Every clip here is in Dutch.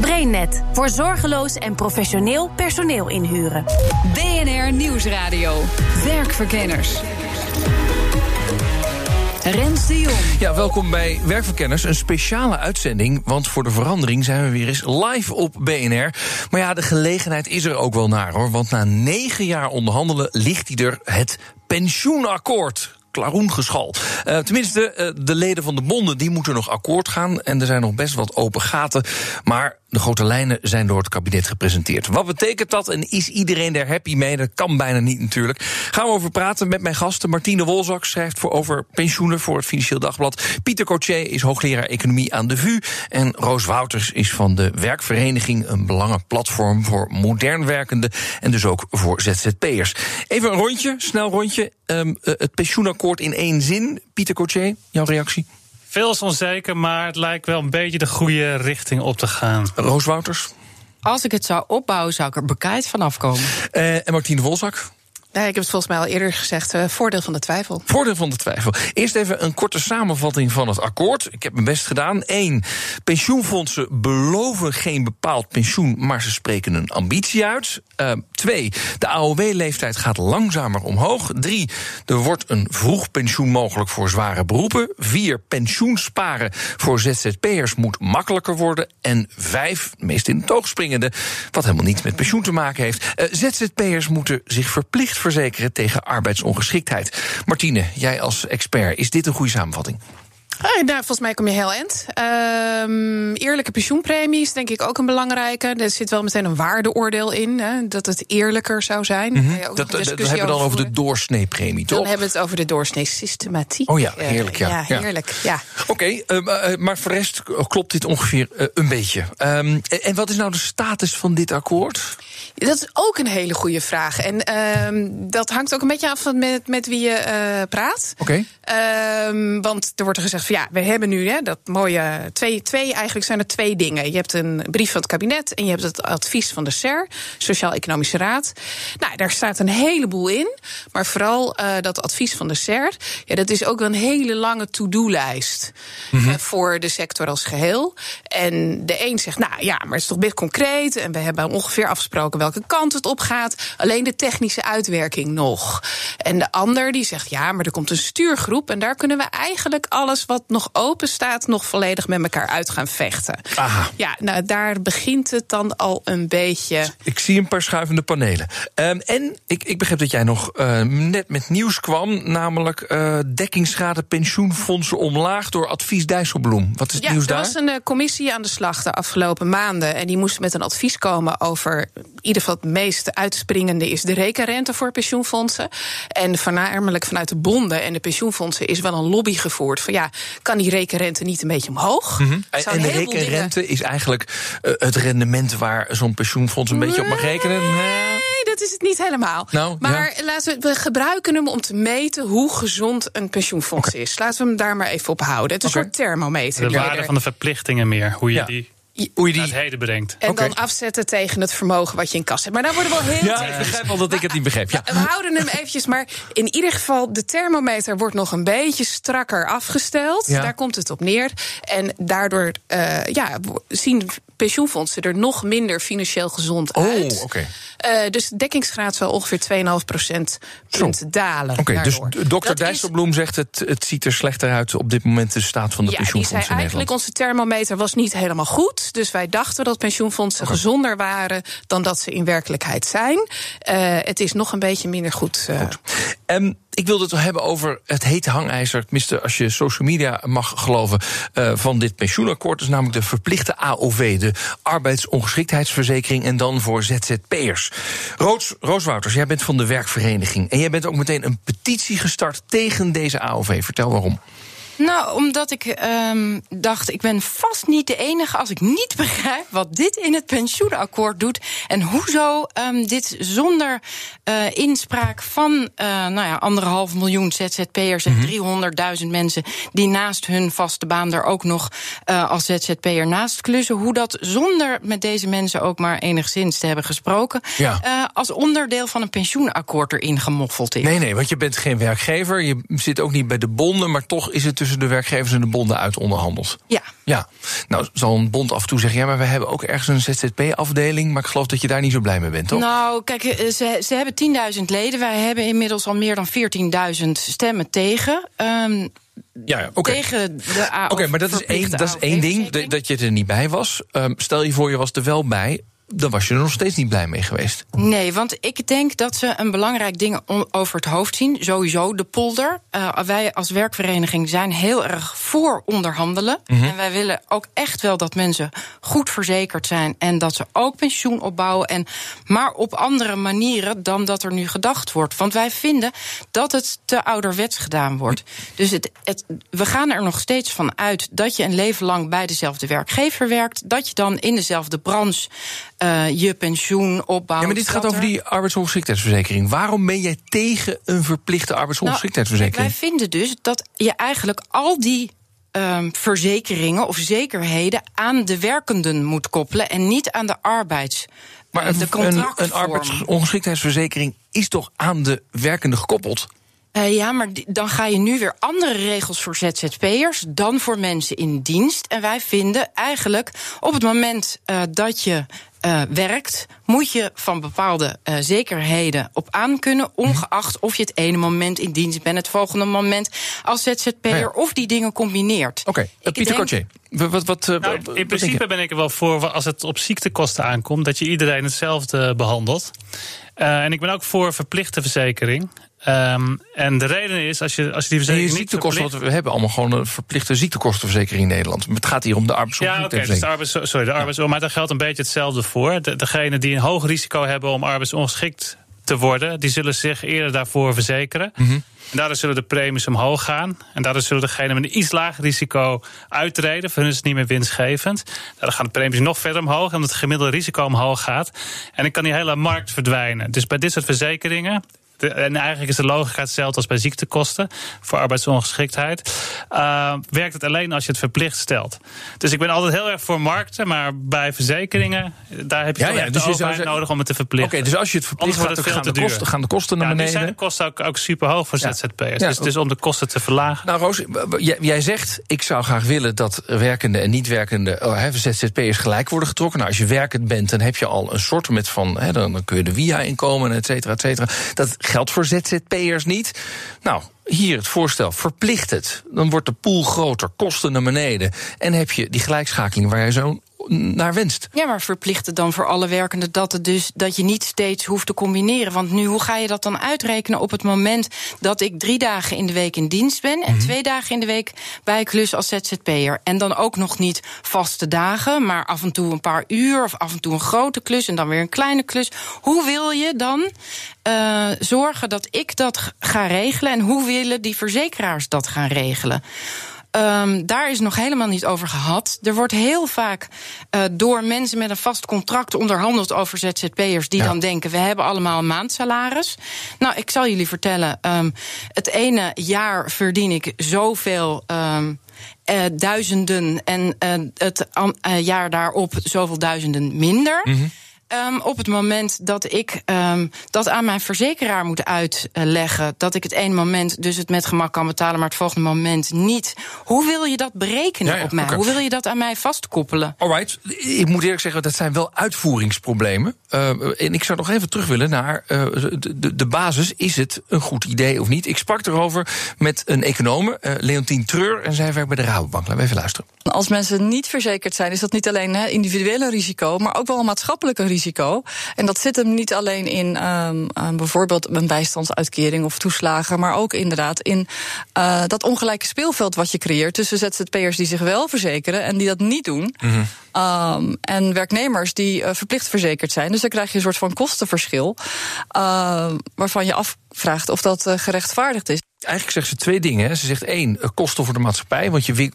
BrainNet voor zorgeloos en professioneel personeel inhuren. BNR Nieuwsradio. Werkverkenners. Rens de Jong. Ja, welkom bij Werkverkenners. Een speciale uitzending, want voor de verandering zijn we weer eens live op BNR. Maar ja, de gelegenheid is er ook wel naar hoor. Want na negen jaar onderhandelen ligt hij er het pensioenakkoord klaroengeschal. Uh, tenminste, uh, de leden van de bonden die moeten nog akkoord gaan. En er zijn nog best wat open gaten. Maar de grote lijnen zijn door het kabinet gepresenteerd. Wat betekent dat en is iedereen er happy mee? Dat kan bijna niet natuurlijk. Gaan we over praten met mijn gasten. Martine Wolzak schrijft voor over pensioenen voor het Financieel Dagblad. Pieter Cotier is hoogleraar economie aan de VU. En Roos Wouters is van de Werkvereniging... een belangenplatform voor modern werkenden... en dus ook voor ZZP'ers. Even een rondje, snel rondje. Um, het pensioenakkoord in één zin. Pieter Cotier, jouw reactie? Veel is onzeker, maar het lijkt wel een beetje de goede richting op te gaan. Roos Wouters? Als ik het zou opbouwen, zou ik er bekijkt van afkomen. Uh, en Martine Wolzak? Nee, ik heb het volgens mij al eerder gezegd. Uh, voordeel van de twijfel. Voordeel van de twijfel. Eerst even een korte samenvatting van het akkoord. Ik heb mijn best gedaan. Eén, pensioenfondsen beloven geen bepaald pensioen, maar ze spreken een ambitie uit. Uh, twee, de AOW-leeftijd gaat langzamer omhoog. Drie, er wordt een vroeg pensioen mogelijk voor zware beroepen. Vier, pensioensparen voor ZZP'ers moet makkelijker worden. En vijf, meest in het oog springende, wat helemaal niets met pensioen te maken heeft. Uh, ZZP'ers moeten zich verplicht verzekeren tegen arbeidsongeschiktheid. Martine, jij als expert, is dit een goede samenvatting? Nou, volgens mij kom je heel eind. Um, eerlijke pensioenpremies, denk ik ook een belangrijke. Er zit wel meteen een waardeoordeel in, hè, dat het eerlijker zou zijn. Mm -hmm. dat, dat, dat hebben we dan over de doorsneepremie, toch? Dan hebben we het over de doorsnee systematiek. Oh ja, heerlijk, ja. ja heerlijk, ja. Oké, okay, uh, maar voor de rest klopt dit ongeveer uh, een beetje. Um, en wat is nou de status van dit akkoord? Dat is ook een hele goede vraag. En um, dat hangt ook een beetje af van met, met wie je praat. Oké. Okay. Want er wordt er gezegd van ja, we hebben nu hè, dat mooie. Twee, twee, eigenlijk zijn er twee dingen. Je hebt een brief van het kabinet en je hebt het advies van de SER, Sociaal-Economische Raad. Nou, daar staat een heleboel in. Maar vooral uh, dat advies van de SER, ja, dat is ook een hele lange to-do-lijst mm -hmm. uh, voor de sector als geheel. En de een zegt, nou ja, maar het is toch best concreet. En we hebben ongeveer afgesproken welke kant het op gaat. Alleen de technische uitwerking nog. En de ander die zegt, ja, maar er komt een stuurgroep. En daar kunnen we eigenlijk alles wat nog open staat, nog volledig met elkaar uit gaan vechten. Aha. Ja, nou daar begint het dan al een beetje. Ik zie een paar schuivende panelen. Um, en ik, ik begreep dat jij nog uh, net met nieuws kwam, namelijk uh, dekkingsschade pensioenfondsen omlaag door advies Dijsselbloem. Wat is het ja, nieuws daar? Er was een uh, commissie aan de slag de afgelopen maanden. En die moest met een advies komen over. In ieder geval het meest uitspringende is de rekenrente voor pensioenfondsen. En voornamelijk vanuit de bonden en de pensioenfondsen is wel een lobby gevoerd. Van ja, kan die rekenrente niet een beetje omhoog? Mm -hmm. En de rekenrente dingen... is eigenlijk uh, het rendement waar zo'n pensioenfonds een nee, beetje op mag rekenen? Nee, dat is het niet helemaal. Nou, maar ja. laten we, we gebruiken hem om te meten hoe gezond een pensioenfonds okay. is. Laten we hem daar maar even op houden. Het is okay. een soort thermometer. De waarde van de verplichtingen meer, hoe je ja. die hoe je die het heden brengt. En okay. dan afzetten tegen het vermogen wat je in kas hebt. Maar daar worden we wel heel. Ja, ik begrijp al dat ik het niet begreep. Ja. We houden hem eventjes, maar in ieder geval, de thermometer wordt nog een beetje strakker afgesteld. Ja. Daar komt het op neer. En daardoor uh, ja, zien pensioenfondsen er nog minder financieel gezond oh, uit. Okay. Uh, dus de dekkingsgraad zal ongeveer 2,5 procent dalen. Oké, okay, dus dokter Dijsselbloem is... zegt het, het ziet er slechter uit op dit moment de staat van de ja, pensioenfondsen. Die zei eigenlijk onze thermometer was niet helemaal goed. Dus wij dachten dat pensioenfondsen okay. gezonder waren dan dat ze in werkelijkheid zijn. Uh, het is nog een beetje minder goed. Uh, goed. Um, ik wilde het hebben over het hete hangijzer, tenminste als je social media mag geloven, uh, van dit pensioenakkoord. Dat is namelijk de verplichte AOV, de arbeidsongeschiktheidsverzekering en dan voor ZZP'ers. Roos, Roos Wouters, jij bent van de werkvereniging en jij bent ook meteen een petitie gestart tegen deze AOV. Vertel waarom. Nou, omdat ik ehm, dacht, ik ben vast niet de enige als ik niet begrijp wat dit in het pensioenakkoord doet. En hoezo um, dit zonder uh, inspraak van uh, nou ja, anderhalf miljoen ZZP'ers en 300.000 mensen die naast hun vaste baan er ook nog uh, als ZZP'er naast klussen. Hoe dat zonder met deze mensen ook maar enigszins te hebben gesproken, Ja. als onderdeel van een pensioenakkoord erin gemoffeld is. Nee, nee, want je bent geen werkgever. Je zit ook niet bij de bonden, maar toch is het tussen de werkgevers en de bonden uit onderhandeld. Ja. Ja, nou zal een bond af en toe zeggen: ja, maar we hebben ook ergens een ZZP-afdeling. Maar ik geloof dat je daar niet zo blij mee bent, toch? Nou, kijk, eh, ze, ze hebben 10.000 leden. Wij hebben inmiddels al meer dan 14.000 stemmen tegen. Um, ja, ja oké. Tegen de Oké, okay, maar dat is één, dat is één ding, dat, dat je er niet bij was. Um, stel je voor, je was er wel bij dan was je er nog steeds niet blij mee geweest. Nee, want ik denk dat ze een belangrijk ding over het hoofd zien. Sowieso de polder. Uh, wij als werkvereniging zijn heel erg voor onderhandelen. Mm -hmm. En wij willen ook echt wel dat mensen goed verzekerd zijn. En dat ze ook pensioen opbouwen. En maar op andere manieren dan dat er nu gedacht wordt. Want wij vinden dat het te ouderwets gedaan wordt. Dus het, het, we gaan er nog steeds van uit dat je een leven lang bij dezelfde werkgever werkt. Dat je dan in dezelfde branche uh, je pensioen opbouwt. Ja, maar dit gaat over die arbeidsongeschiktheidsverzekering. Waarom ben jij tegen een verplichte arbeidsongeschiktheidsverzekering? Nou, wij vinden dus dat je eigenlijk al die um, verzekeringen of zekerheden aan de werkenden moet koppelen en niet aan de arbeids. Maar een, de een, een arbeidsongeschiktheidsverzekering is toch aan de werkende gekoppeld? Uh, ja, maar dan ga je nu weer andere regels voor ZZP'ers dan voor mensen in dienst. En wij vinden eigenlijk op het moment uh, dat je uh, werkt, moet je van bepaalde uh, zekerheden op aan kunnen, ongeacht of je het ene moment in dienst bent, het volgende moment als ZZP'er, ja. of die dingen combineert. Oké, okay. Pieter Kotje. Wat, wat, nou, in principe ben ik er wel voor als het op ziektekosten aankomt, dat je iedereen hetzelfde behandelt. en ik ben ook voor verplichte verzekering. Um, en de reden is, als je, als je die verzekering niet ziektekosten, verplicht... we hebben allemaal gewoon een verplichte ziektekostenverzekering in Nederland. Het gaat hier om de arbeidsongeschiktheidsverzekering. Ja, oké, okay, dus de arbeids, sorry, de arbeids, ja. maar daar geldt een beetje hetzelfde voor. De, degenen die een hoog risico hebben om arbeidsongeschikt te worden, die zullen zich eerder daarvoor verzekeren. Mhm. Mm -hmm. En daardoor zullen de premies omhoog gaan. En daardoor zullen degenen met een iets lager risico uitreden. Voor hun is het niet meer winstgevend. Daardoor gaan de premies nog verder omhoog. Omdat het gemiddelde risico omhoog gaat. En dan kan die hele markt verdwijnen. Dus bij dit soort verzekeringen de, en eigenlijk is de logica hetzelfde als bij ziektekosten voor arbeidsongeschiktheid. Uh, werkt het alleen als je het verplicht stelt. Dus ik ben altijd heel erg voor markten, maar bij verzekeringen, daar heb je, ja, ja, echt dus de zou overheid nodig om het te verplichten. Oké, dus als je het verplicht gaat, gaan de, duur. kosten, gaan de kosten naar Ja, nu beneden. zijn de kosten ook, ook super hoog voor. ZZP'ers. Dus, dus om de kosten te verlagen. Nou, Roos, jij, jij zegt, ik zou graag willen dat werkende en niet werkende oh, ZZP'ers gelijk worden getrokken. Nou, als je werkend bent, dan heb je al een soort met van, hè, dan, dan kun je de via inkomen, et cetera, et cetera. Dat geldt voor ZZP'ers niet. Nou, hier het voorstel, verplicht het. Dan wordt de pool groter, kosten naar beneden. En heb je die gelijkschakeling waar jij zo naar wenst. Ja, maar verplicht het dan voor alle werkenden dat, het dus, dat je niet steeds hoeft te combineren. Want nu, hoe ga je dat dan uitrekenen op het moment dat ik drie dagen in de week in dienst ben en twee dagen in de week bij klus als ZZP'er? En dan ook nog niet vaste dagen, maar af en toe een paar uur of af en toe een grote klus en dan weer een kleine klus. Hoe wil je dan uh, zorgen dat ik dat ga regelen en hoe willen die verzekeraars dat gaan regelen? Um, daar is nog helemaal niet over gehad. Er wordt heel vaak uh, door mensen met een vast contract onderhandeld over ZZP'ers die Ja. dan denken: we hebben allemaal een maandsalaris. Nou, ik zal jullie vertellen: um, het ene jaar verdien ik zoveel. Um, uh, duizenden en uh, het jaar daarop zoveel duizenden minder. Um, op het moment dat ik um, dat aan mijn verzekeraar moet uitleggen, dat ik het ene moment dus het met gemak kan betalen, maar het volgende moment niet. Hoe wil je dat berekenen Ja, ja, op mij? Hoe wil je dat aan mij vastkoppelen? Alright, ik moet eerlijk zeggen, dat zijn wel uitvoeringsproblemen. Uh, en ik zou nog even terug willen naar uh, de, de, de basis. Is het een goed idee of niet? Ik sprak erover met een econoom, uh, Leontien Treur, en zij werkt bij de Rabobank. Laten we even luisteren. Als mensen niet verzekerd zijn, is dat niet alleen hè, individuele risico, maar ook wel een maatschappelijke risico. En dat zit hem niet alleen in um, um, bijvoorbeeld een bijstandsuitkering of toeslagen, maar ook inderdaad in uh, dat ongelijke speelveld wat je creëert tussen ZZP'ers die zich wel verzekeren en die dat niet doen. Mhm. Um, en werknemers die uh, verplicht verzekerd zijn. Dus dan krijg je een soort van kostenverschil. Uh, waarvan je af vraagt of dat eh, gerechtvaardigd is. Eigenlijk zegt ze twee dingen. Hè. Ze zegt één, eh, kosten voor de maatschappij. Want je, wik-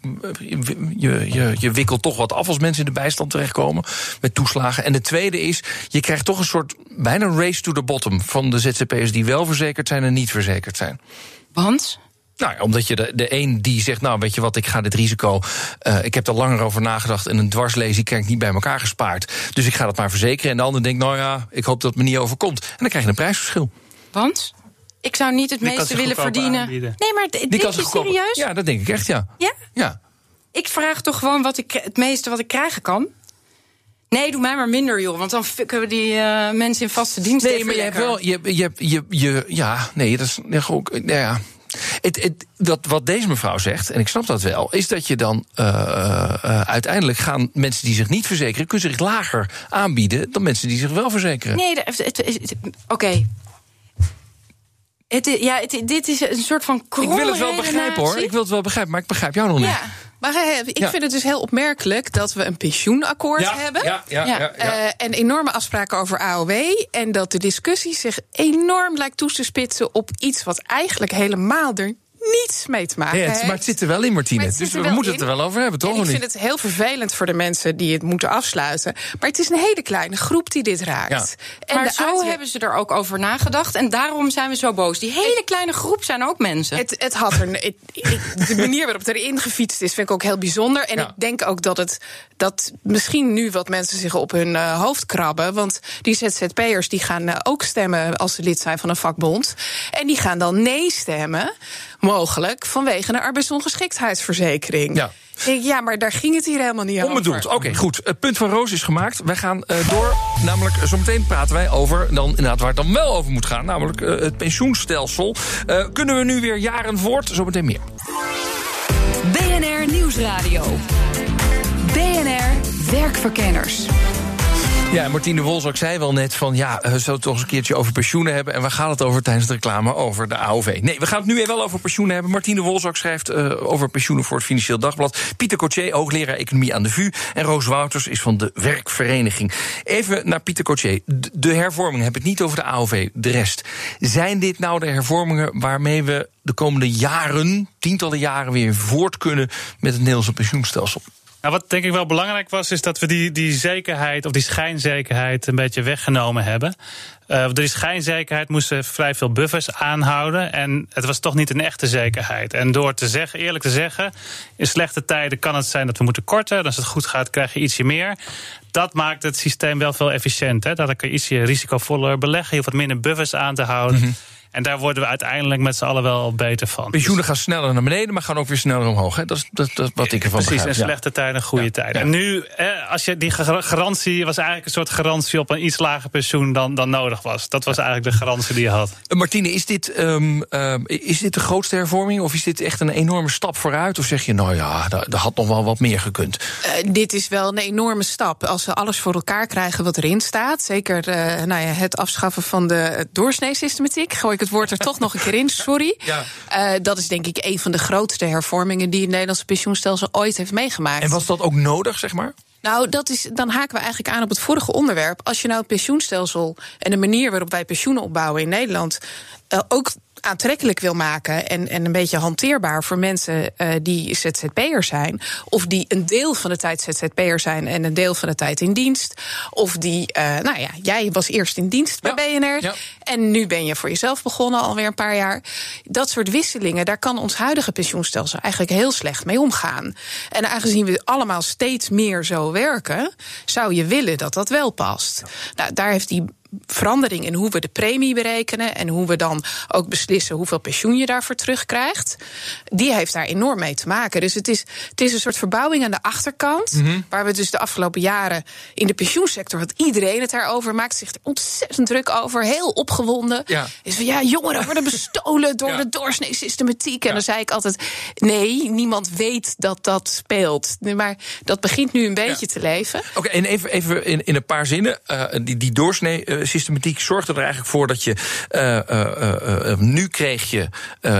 je, je, je wikkelt toch wat af als mensen in de bijstand terechtkomen. Met toeslagen. En de tweede is, je krijgt toch een soort bijna race to the bottom. Van de ZZP'ers die wel verzekerd zijn en niet verzekerd zijn. Want? Nou ja, omdat je de, de een die zegt, nou weet je wat, ik ga dit risico. eh, ik heb er langer over nagedacht en een dwarslezing krijg ik niet bij elkaar gespaard. Dus ik ga dat maar verzekeren. En de ander denkt, nou ja, ik hoop dat het me niet overkomt. En dan krijg je een prijsverschil. Want? Ik zou niet het Die meeste willen verdienen. aanbieden. Nee, maar denk je serieus? Ja, dat denk ik echt, ja. Ja? Ja. Ik vraag toch gewoon wat ik, het meeste wat ik krijgen kan. Nee, doe mij maar minder, joh. Want dan fucken we die eh, mensen in vaste dienst Nee, maar je hebt lekker. wel. Je, je, je, je, ja, nee, dat is ook. Nou ja. Het, het, dat, wat deze mevrouw zegt, en ik snap dat wel, is dat je dan eh, eh, uiteindelijk gaan mensen die zich niet verzekeren, kunnen zich lager aanbieden dan mensen die zich wel verzekeren. Nee, het- het- ja, het, dit is een soort van ik wil het wel begrijpen hoor. Ik wil het wel begrijpen, maar ik begrijp jou nog niet. Ja. Maar eh, ik vind het dus heel opmerkelijk dat we een pensioenakkoord Ja, hebben. ja, ja, ja, ja. Eh, en enorme afspraken over AOW. En dat de discussie zich enorm lijkt toe te spitsen op iets wat eigenlijk helemaal er niets mee te maken Ja, het, heeft. maar het zit er wel in, Martine. Dus we moeten het er wel over hebben, toch? En ik vind het heel vervelend voor de mensen die het moeten afsluiten. Maar het is een hele kleine groep die dit raakt. Ja. En maar de zo uitwe- hebben ze er ook over nagedacht. En daarom zijn we zo boos. Die hele kleine groep zijn ook mensen. Het, het had er, het- ik- de manier waarop het erin gefietst is, vind ik ook heel bijzonder. En Ja. ik denk ook dat het dat misschien nu wat mensen zich op hun eh, hoofd krabben. Want die ZZP'ers die gaan eh, ook stemmen als ze lid zijn van een vakbond. En die gaan dan nee stemmen, mogelijk, vanwege een arbeidsongeschiktheidsverzekering. Ja. Ik ja, maar daar ging het hier helemaal niet over. Onbedoeld. Oké, goed. Het punt van Roos is gemaakt. Wij gaan eh, door. Namelijk, eh, zometeen praten wij over dan, inderdaad, waar het dan wel over moet gaan. Namelijk eh, het pensioenstelsel. Eh, kunnen we nu weer jaren voort? Zometeen meer. BNR Nieuwsradio. BNR Werkverkenners. Ja, Martine Wolzak zei wel net van... ja, we zullen toch eens een keertje over pensioenen hebben... en waar gaat het over tijdens de reclame? Over de AOV. Nee, we gaan het nu wel over pensioenen hebben. Martine Wolzak schrijft eh, over pensioenen voor het Financieel Dagblad. Pieter Cotier, hoogleraar economie aan de VU... en Roos Wouters is van de Werkvereniging. Even naar Pieter Cotier. De- De hervormingen, heb ik niet over de AOV, de rest. Zijn dit nou de hervormingen waarmee we de komende jaren... tientallen jaren weer voort kunnen met het Nederlandse pensioenstelsel? Nou, wat denk ik wel belangrijk was, is dat we die, die zekerheid of die schijnzekerheid een beetje weggenomen hebben. Door die schijnzekerheid moesten vrij veel buffers aanhouden. En het was toch niet een echte zekerheid. En door te zeggen, eerlijk te zeggen, in slechte tijden kan het zijn dat we moeten korten. En als het goed gaat, krijg je ietsje meer. Dat maakt het systeem wel veel efficiënter. Dat kan je ietsje risicovoller beleggen. Je hoeft wat minder buffers aan te houden. En daar worden we uiteindelijk met z'n allen wel beter van. Pensioenen gaan sneller naar beneden, maar gaan ook weer sneller omhoog. Hè? Dat, is, dat, dat is wat ik ervan Precies, in begrijp. ja. slechte tijden, goede tijden. En nu, eh, als je die gar- garantie was eigenlijk een soort garantie op een iets lager pensioen dan, dan nodig was. Dat was eigenlijk de garantie die je had. Eh, Martine, is dit, ehm, ehm, is dit de grootste hervorming? Of is dit echt een enorme stap vooruit? Of zeg je, nou ja, daar, daar had nog wel wat meer gekund? Eh, dit is wel een enorme stap. Als we alles voor elkaar krijgen wat erin staat. Zeker eh, nou ja, het afschaffen van de doorsneesystematiek. Gooi ik het woord er toch nog een keer in, sorry. Ja. Eh, dat is denk ik een van de grootste hervormingen die het Nederlandse pensioenstelsel ooit heeft meegemaakt. En was dat ook nodig, zeg maar? Nou, dat is, dan haken we eigenlijk aan op het vorige onderwerp. Als je nou het pensioenstelsel en de manier waarop wij pensioenen opbouwen in Nederland eh, ook aantrekkelijk wil maken en, en een beetje hanteerbaar voor mensen eh, die ZZP'er zijn, of die een deel van de tijd ZZP'er zijn en een deel van de tijd in dienst, of die, eh, nou ja, jij was eerst in dienst bij BNR ja. en nu ben je voor jezelf begonnen alweer een paar jaar. Dat soort wisselingen, daar kan ons huidige pensioenstelsel eigenlijk heel slecht mee omgaan. En aangezien we allemaal steeds meer zo werken, zou je willen dat dat wel past. Nou, daar heeft die verandering in hoe we de premie berekenen en hoe we dan ook beslissen hoeveel pensioen je daarvoor terugkrijgt, die heeft daar enorm mee te maken. Dus het is, het is een soort verbouwing aan de achterkant, Mhm. waar we dus de afgelopen jaren in de pensioensector, wat iedereen het daarover maakt, zich er ontzettend druk over, heel opgewonden. Ja. Is van ja, jongeren worden bestolen door de doorsneesystematiek. En dan zei ik altijd: nee, niemand weet dat dat speelt. Maar dat begint nu een beetje te leven. Oké, en even, even in, in een paar zinnen. eh, die die doorsnee systematiek zorgde er eigenlijk voor dat je. Uh, nu kreeg je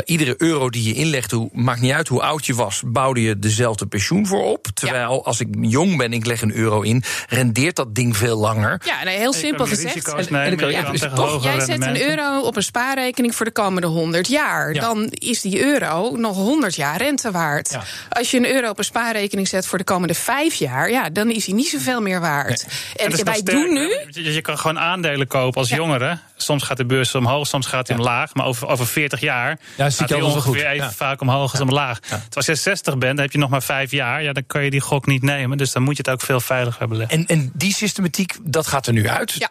iedere euro die je inlegde, hoe, maakt niet uit hoe oud je was, bouwde je dezelfde pensioen voor op. Terwijl als ik jong ben, ik leg een euro in, rendeert dat ding veel langer. Ja, nee, heel simpel gezegd. En, en, en, ja, dus toch, jij zet een euro op een spaarrekening voor de komende 100 jaar. Ja. Dan is die euro nog 100 jaar rente waard. Ja. Als je een euro op een spaarrekening zet voor de komende 5 jaar, ja, dan is hij niet zoveel meer waard. Nee. En, wij doen nu. Je, je, kan gewoon aandelen kopen als jongere. Soms gaat de beurs omhoog, soms gaat hij omlaag. Maar over, over 40 jaar ja, gaat hij ongeveer goed. even vaak omhoog als omlaag. Als je 60 bent, dan heb je nog maar 5 jaar. Ja, dan kan je die gok niet nemen. Dus dan moet je het ook veel veiliger beleggen. En, en die systematiek, dat gaat er nu uit. Ja.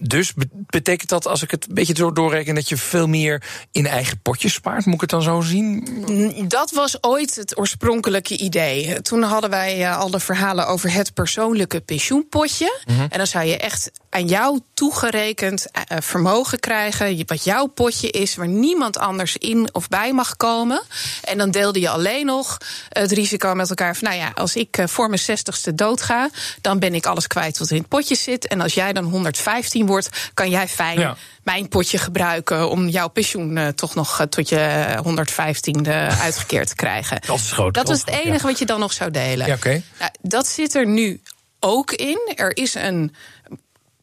Dus betekent dat, als ik het een beetje zo doorreken, dat je veel meer in eigen potjes spaart? Moet ik het dan zo zien? Dat was ooit het oorspronkelijke idee. Toen hadden wij al de verhalen over het persoonlijke pensioenpotje. Mm -hmm. En dan zou je echt aan jou toegerekend uh, vermogen krijgen. Wat jouw potje is, waar niemand anders in of bij mag komen. En dan deelde je alleen nog het risico met elkaar. Van, nou ja, als ik uh, voor mijn zestigste doodga, dan ben ik alles kwijt wat in het potje zit. En als jij dan 115 wordt, kan jij fijn. Ja mijn potje gebruiken om jouw pensioen toch nog tot je 115e uitgekeerd te krijgen. Dat is groot. Dat was het enige ja. wat je dan nog zou delen. Ja, okay. nou, dat zit er nu ook in. Er is een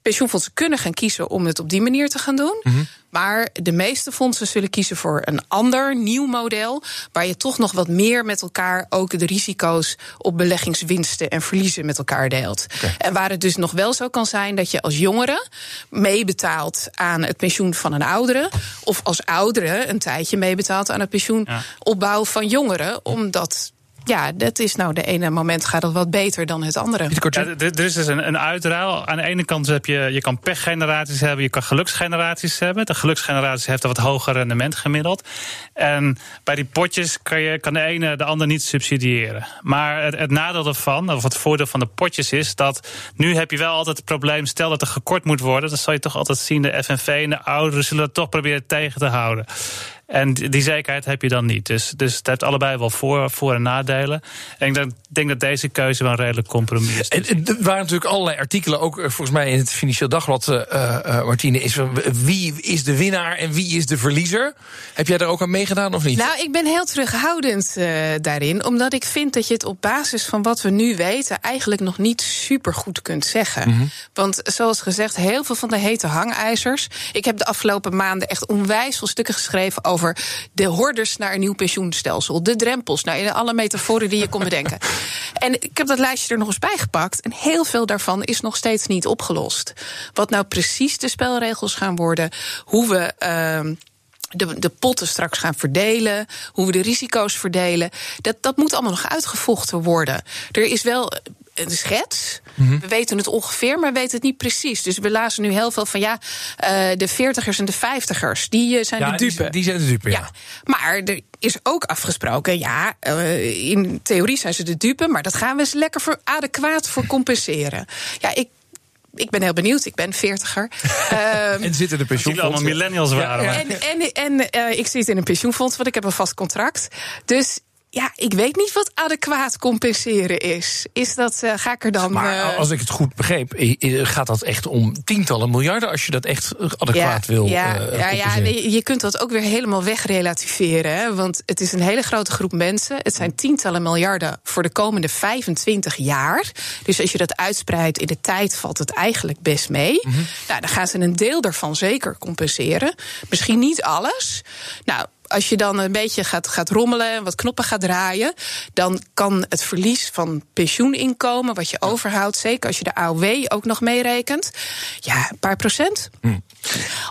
pensioenfondsen kunnen gaan kiezen om het op die manier te gaan doen. Mm -hmm. Maar de meeste fondsen zullen kiezen voor een ander nieuw model. Waar je toch nog wat meer met elkaar ook de risico's op beleggingswinsten en verliezen met elkaar deelt. Okay. En waar het dus nog wel zo kan zijn dat je als jongere meebetaalt aan het pensioen van een oudere. Of als oudere een tijdje meebetaalt aan het pensioenopbouw van jongeren. Omdat ja, dat is nou de ene moment gaat het wat beter dan het andere. Ja, er is dus een, een uitruil. Aan de ene kant heb je, je kan pechgeneraties hebben, je kan geluksgeneraties hebben. De geluksgeneratie heeft een wat hoger rendement gemiddeld. En bij die potjes kan, je, kan de ene de ander niet subsidiëren. Maar het, het nadeel ervan, of het voordeel van de potjes is dat nu heb je wel altijd het probleem, stel dat er gekort moet worden, dan zal je toch altijd zien, de FNV en de ouderen zullen het toch proberen tegen te houden. En die zekerheid heb je dan niet. Dus, dus het heeft allebei wel voor, voor- en nadelen. En ik denk, denk dat deze keuze wel een redelijk compromis is. En, er waren natuurlijk allerlei artikelen, ook volgens mij in het Financieel Dagblad, uh, uh, Martine, is van wie is de winnaar en wie is de verliezer? Heb jij daar ook aan meegedaan of niet? Nou, ik ben heel terughoudend uh, daarin, omdat ik vind dat je het op basis van wat we nu weten eigenlijk nog niet super goed kunt zeggen. Mm -hmm. Want zoals gezegd, heel veel van de hete hangijzers. Ik heb de afgelopen maanden echt onwijs veel stukken geschreven over over de hordes naar een nieuw pensioenstelsel. De drempels, nou, alle metaforen die je kon bedenken. En ik heb dat lijstje er nog eens bij gepakt. En heel veel daarvan is nog steeds niet opgelost. Wat nou precies de spelregels gaan worden, hoe we. Uh, de, de potten straks gaan verdelen, hoe we de risico's verdelen. Dat, dat moet allemaal nog uitgevochten worden. Er is wel een schets. Mm -hmm. We weten het ongeveer, maar we weten het niet precies. Dus we lazen nu heel veel van ja, uh, de veertigers en de vijftigers, die uh, zijn ja, de dupe. Die, die, zijn de dupe, ja. ja. Maar er is ook afgesproken, ja, uh, in theorie zijn ze de dupe, maar dat gaan we eens lekker voor adequaat voor compenseren. Ja, ik ik ben heel benieuwd. Ik ben veertiger. um, en zitten de pensioenfondsen? allemaal millennials waren. Ja, ja. En, en, en uh, ik zit in een pensioenfonds, want ik heb een vast contract. Dus ja, ik weet niet wat adequaat compenseren is. Is dat, uh, ga ik er dan... Maar uh, als ik het goed begreep, gaat dat echt om tientallen miljarden... als je dat echt adequaat ja, wil ja, uh, ja, ja, je kunt dat ook weer helemaal wegrelativeren. Hè, want het is een hele grote groep mensen. Het zijn tientallen miljarden voor de komende 25 jaar. Dus als je dat uitspreidt in de tijd, valt het eigenlijk best mee. Mm -hmm. Nou, dan gaan ze een deel daarvan zeker compenseren. Misschien niet alles. Nou als je dan een beetje gaat, gaat rommelen en wat knoppen gaat draaien, dan kan het verlies van pensioeninkomen, wat je overhoudt, zeker als je de AOW ook nog meerekent, ja, een paar procent. Hm.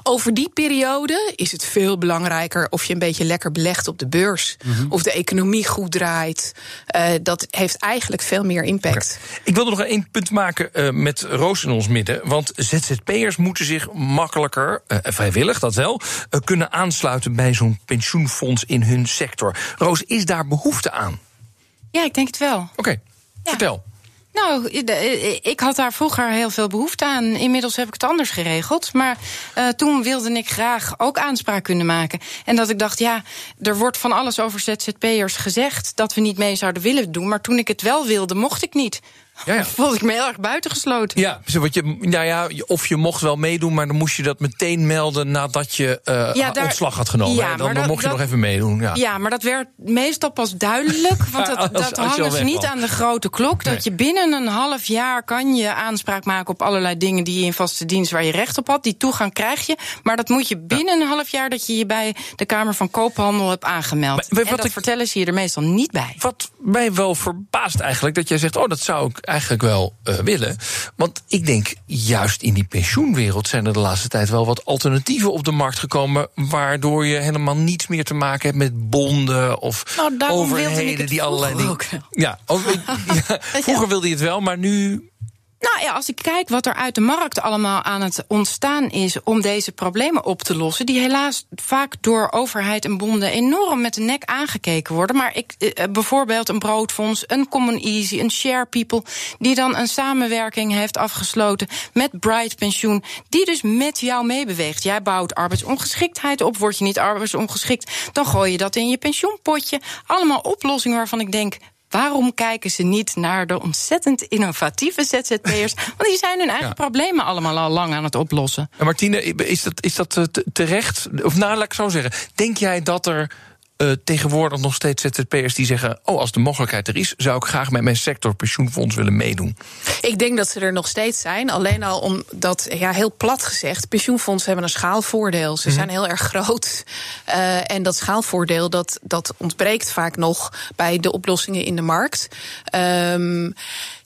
Over die periode is het veel belangrijker of je een beetje lekker belegt op de beurs, mm -hmm. of de economie goed draait. Uh, dat heeft eigenlijk veel meer impact. Okay. Ik wilde nog één punt maken uh, met Roos in ons midden. Want ZZP'ers moeten zich makkelijker, uh, vrijwillig dat wel, kunnen aansluiten bij zo'n pensioenfonds in hun sector. Roos, is daar behoefte aan? Ja, ik denk het wel. Oké, okay. ja. vertel. Nou, ik had daar vroeger heel veel behoefte aan. Inmiddels heb ik het anders geregeld. Maar uh, toen wilde ik graag ook aanspraak kunnen maken. En dat ik dacht, ja, er wordt van alles over ZZP'ers gezegd dat we niet mee zouden willen doen. Maar toen ik het wel wilde, mocht ik niet. Ja, ja. voelde ik me heel erg buitengesloten. Ja, wat je, nou ja, of je mocht wel meedoen, maar dan moest je dat meteen melden nadat je eh, Ja, daar- ontslag had genomen. Ja, dan dat- mocht je nog even meedoen. Ja. Ja, maar dat werd meestal pas duidelijk. Want dat, als- dat als hangen ze niet aan de grote klok. Dat Nee. je binnen een half jaar kan je aanspraak maken op allerlei dingen die je in vaste dienst waar je recht op had. Die toegang krijg je. Maar dat moet je binnen een half jaar dat je je bij de Kamer van Koophandel hebt aangemeld. Maar en wat dat ik- vertellen ze je er meestal niet bij. Wat mij wel verbaast eigenlijk, dat jij zegt... oh, dat zou ik eigenlijk wel eh, willen. Want ik denk, juist in die pensioenwereld... zijn er de laatste tijd wel wat alternatieven op de markt gekomen... waardoor je helemaal niets meer te maken hebt met bonden of Nou, overheden... die allerlei dingen... ja, vroeger wilde je het wel, maar nu... Nou ja, als ik kijk wat er uit de markt allemaal aan het ontstaan is om deze problemen op te lossen, die helaas vaak door overheid en bonden enorm met de nek aangekeken worden. Maar ik, eh, bijvoorbeeld een broodfonds, een Common Easy, een Share People, die dan een samenwerking heeft afgesloten met Bright Pensioen, die dus met jou meebeweegt. Jij bouwt arbeidsongeschiktheid op, word je niet arbeidsongeschikt, dan gooi je dat in je pensioenpotje. Allemaal oplossingen waarvan ik denk. Waarom kijken ze niet naar de ontzettend innovatieve ZZP'ers? Want die zijn hun eigen Ja. problemen allemaal al lang aan het oplossen. En Martine, is dat, is dat eh, te- terecht? Of nou, laat ik zo zeggen. Denk jij dat er eh, tegenwoordig nog steeds ZZP'ers die zeggen... oh, als de mogelijkheid er is, zou ik graag met mijn sector pensioenfonds willen meedoen? Ik denk dat ze er nog steeds zijn. Alleen al omdat, ja, heel plat gezegd, pensioenfondsen hebben een schaalvoordeel. Ze zijn heel erg groot. Eh, en dat schaalvoordeel dat, dat ontbreekt vaak nog bij de oplossingen in de markt. Ehm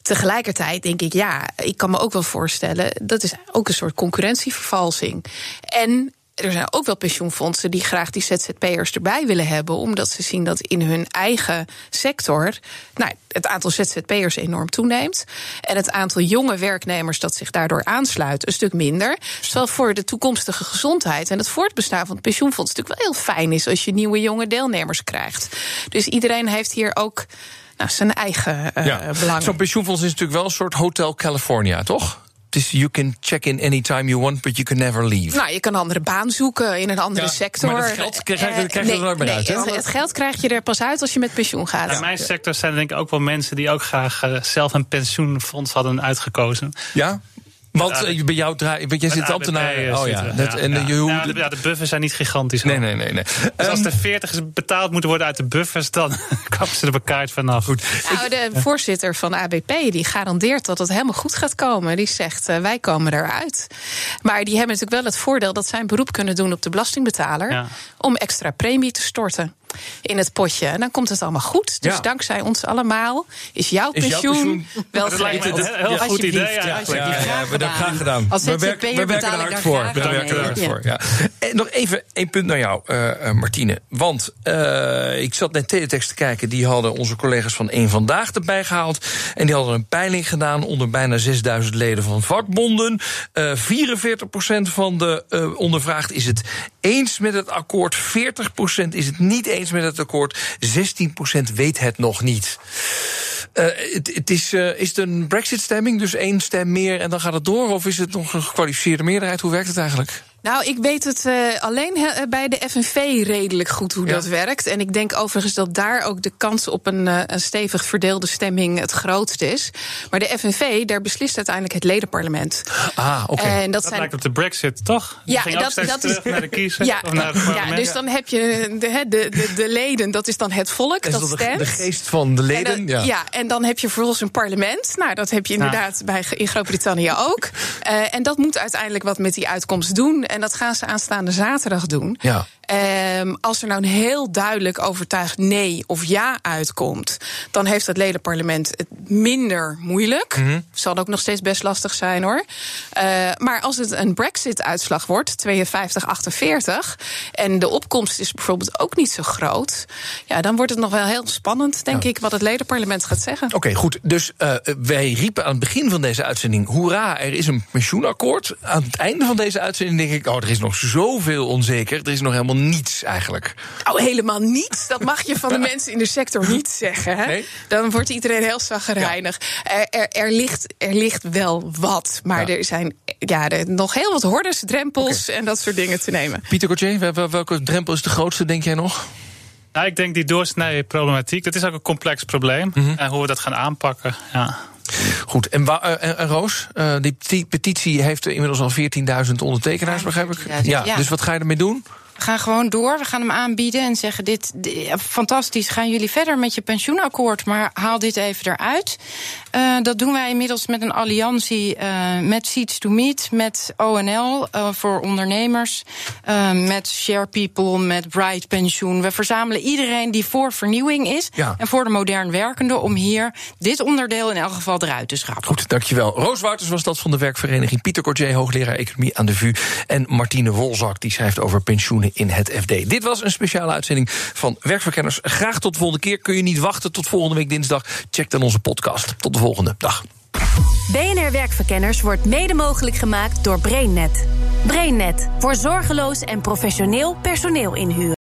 Tegelijkertijd denk ik, ja, ik kan me ook wel voorstellen, dat is ook een soort concurrentievervalsing. En er zijn ook wel pensioenfondsen die graag die ZZP'ers erbij willen hebben, omdat ze zien dat in hun eigen sector nou, het aantal ZZP'ers enorm toeneemt. En het aantal jonge werknemers dat zich daardoor aansluit een stuk minder. Terwijl voor de toekomstige gezondheid en het voortbestaan van het pensioenfonds natuurlijk wel heel fijn is als je nieuwe jonge deelnemers krijgt. Dus iedereen heeft hier ook nou, zijn eigen eh belangen. Zo'n pensioenfonds is natuurlijk wel een soort Hotel California, toch? Het is you can check in anytime you want, but you can never leave. Nou, je kan een andere baan zoeken in een andere Ja, sector. maar dat geld krijg je- Eh, krijg je er nee, nooit meer nee, uit, hè? Het, het geld krijg je er pas uit als je met pensioen gaat. In mijn sector zijn er denk ik ook wel mensen die ook graag eh, zelf een pensioenfonds hadden uitgekozen. Ja? Want eh, bij jou draai, want jij zit ambtenaar. Oh ja, en eh, je hoe- ja, de, ja, de buffers zijn niet gigantisch. Nee, nee, nee. nee. Dus als Ehm, de 40 betaald moeten worden uit de buffers, dan kappen ze er bekaard vanaf. Goed. Nou, de voorzitter van ABP die garandeert dat het helemaal goed gaat komen. Die zegt, eh, wij komen eruit. Maar die hebben natuurlijk wel het voordeel dat zij een beroep kunnen doen op de belastingbetaler... Ja. om extra premie te storten in het potje. En dan komt het allemaal goed. Dus Ja. dankzij ons allemaal is jouw Is jouw pensioen, pensioen- wel Dat geregeld. een heel goed idee. Ja, we graag gedaan. Als we werken, we werken er hard voor. We werken er hard voor. Ja. En nog even één punt naar jou, eh, eh, Martine. Want eh, ik zat net teletext te kijken. Die hadden onze collega's van Eén Vandaag erbij gehaald. En die hadden een peiling gedaan onder bijna 6000 leden van vakbonden. Eh 44% van de eh ondervraagd is het eens met het akkoord. 40% is het niet eens met het akkoord. 16% weet het nog niet. Eh, het, is, eh, is het een Brexit-stemming, dus één stem meer en dan gaat het door? Of is het nog een gekwalificeerde meerderheid? Hoe werkt het eigenlijk? Nou, ik weet het eh, alleen he- bij de FNV redelijk goed hoe Ja. dat werkt. En ik denk overigens dat daar ook de kans op een, eh, een stevig verdeelde stemming het grootst is. Maar de FNV, daar beslist uiteindelijk het ledenparlement. Ah, oké. En dat, Dat zijn lijkt op de brexit, toch? Ja, ging ook dat- steeds dat is- terug naar de kiezer Ja, of naar het ja, dus dan heb je de, hè, de, de, de leden, dat is dan het volk, Dat is stemt. de geest van de En leden. dan, ja. en dan heb je vervolgens een parlement. Nou, dat heb je inderdaad bij, in Groot-Brittannië ook. Eh, en dat moet uiteindelijk wat met die uitkomst doen. En dat gaan ze aanstaande zaterdag doen. Ja. Ehm, als er nou een heel duidelijk overtuigd nee of ja uitkomt, dan heeft het ledenparlement het minder moeilijk. Mhm. Zal ook nog steeds best lastig zijn hoor. Eh, maar als het een Brexit-uitslag wordt, 52-48, en de opkomst is bijvoorbeeld ook niet zo groot, ja, dan wordt het nog wel heel spannend, denk ik, wat het ledenparlement gaat zeggen. Oké, goed. Dus eh, wij riepen aan het begin van deze uitzending: hoera, er is een pensioenakkoord. Aan het einde van deze uitzending denk ik: oh, er is nog zoveel onzeker. Er is nog helemaal niets eigenlijk. Oh, helemaal niets. Dat mag je van de mensen in de sector niet zeggen. Hè? Nee? Dan wordt iedereen heel zagrijnig. Er, er, er, ligt, er ligt wel wat. Maar Ja. er zijn ja, er nog heel wat hordes, drempels en dat soort dingen te nemen. Pieter wel- welke drempel is de grootste, denk jij nog? Nou, ik denk die doorsnijdenproblematiek, dat is ook een complex probleem. Mhm. En hoe we dat gaan aanpakken, ja. Goed, en, eh, en, en Roos, eh, die peti- petitie heeft inmiddels al 14.000 ondertekenaars, begrijp ik? 14.000, Ja, ja. dus wat ga je ermee doen? We gaan gewoon door. We gaan hem aanbieden en zeggen: dit, di- fantastisch. Gaan jullie verder met je pensioenakkoord, maar haal dit even eruit. Eh, dat doen wij inmiddels met een alliantie eh, met Seats to Meet, met ONL eh, voor ondernemers, met Share People, met Bright Pensioen. We verzamelen iedereen die voor vernieuwing is Ja. en voor de modern werkende om hier dit onderdeel in elk geval eruit te schrappen. Goed, dankjewel. Roos Wouters was dat van de werkvereniging. Pieter Cordier, hoogleraar economie aan de VU. En Martine Wolzak, die schrijft over in het FD. Dit was een speciale uitzending van Werkverkenners. Graag tot de volgende keer. Kun je niet wachten tot volgende week dinsdag? Check dan onze podcast. Tot de volgende dag. BNR Werkverkenners wordt mede mogelijk gemaakt door BrainNet. BrainNet voor zorgeloos en professioneel personeel inhuren.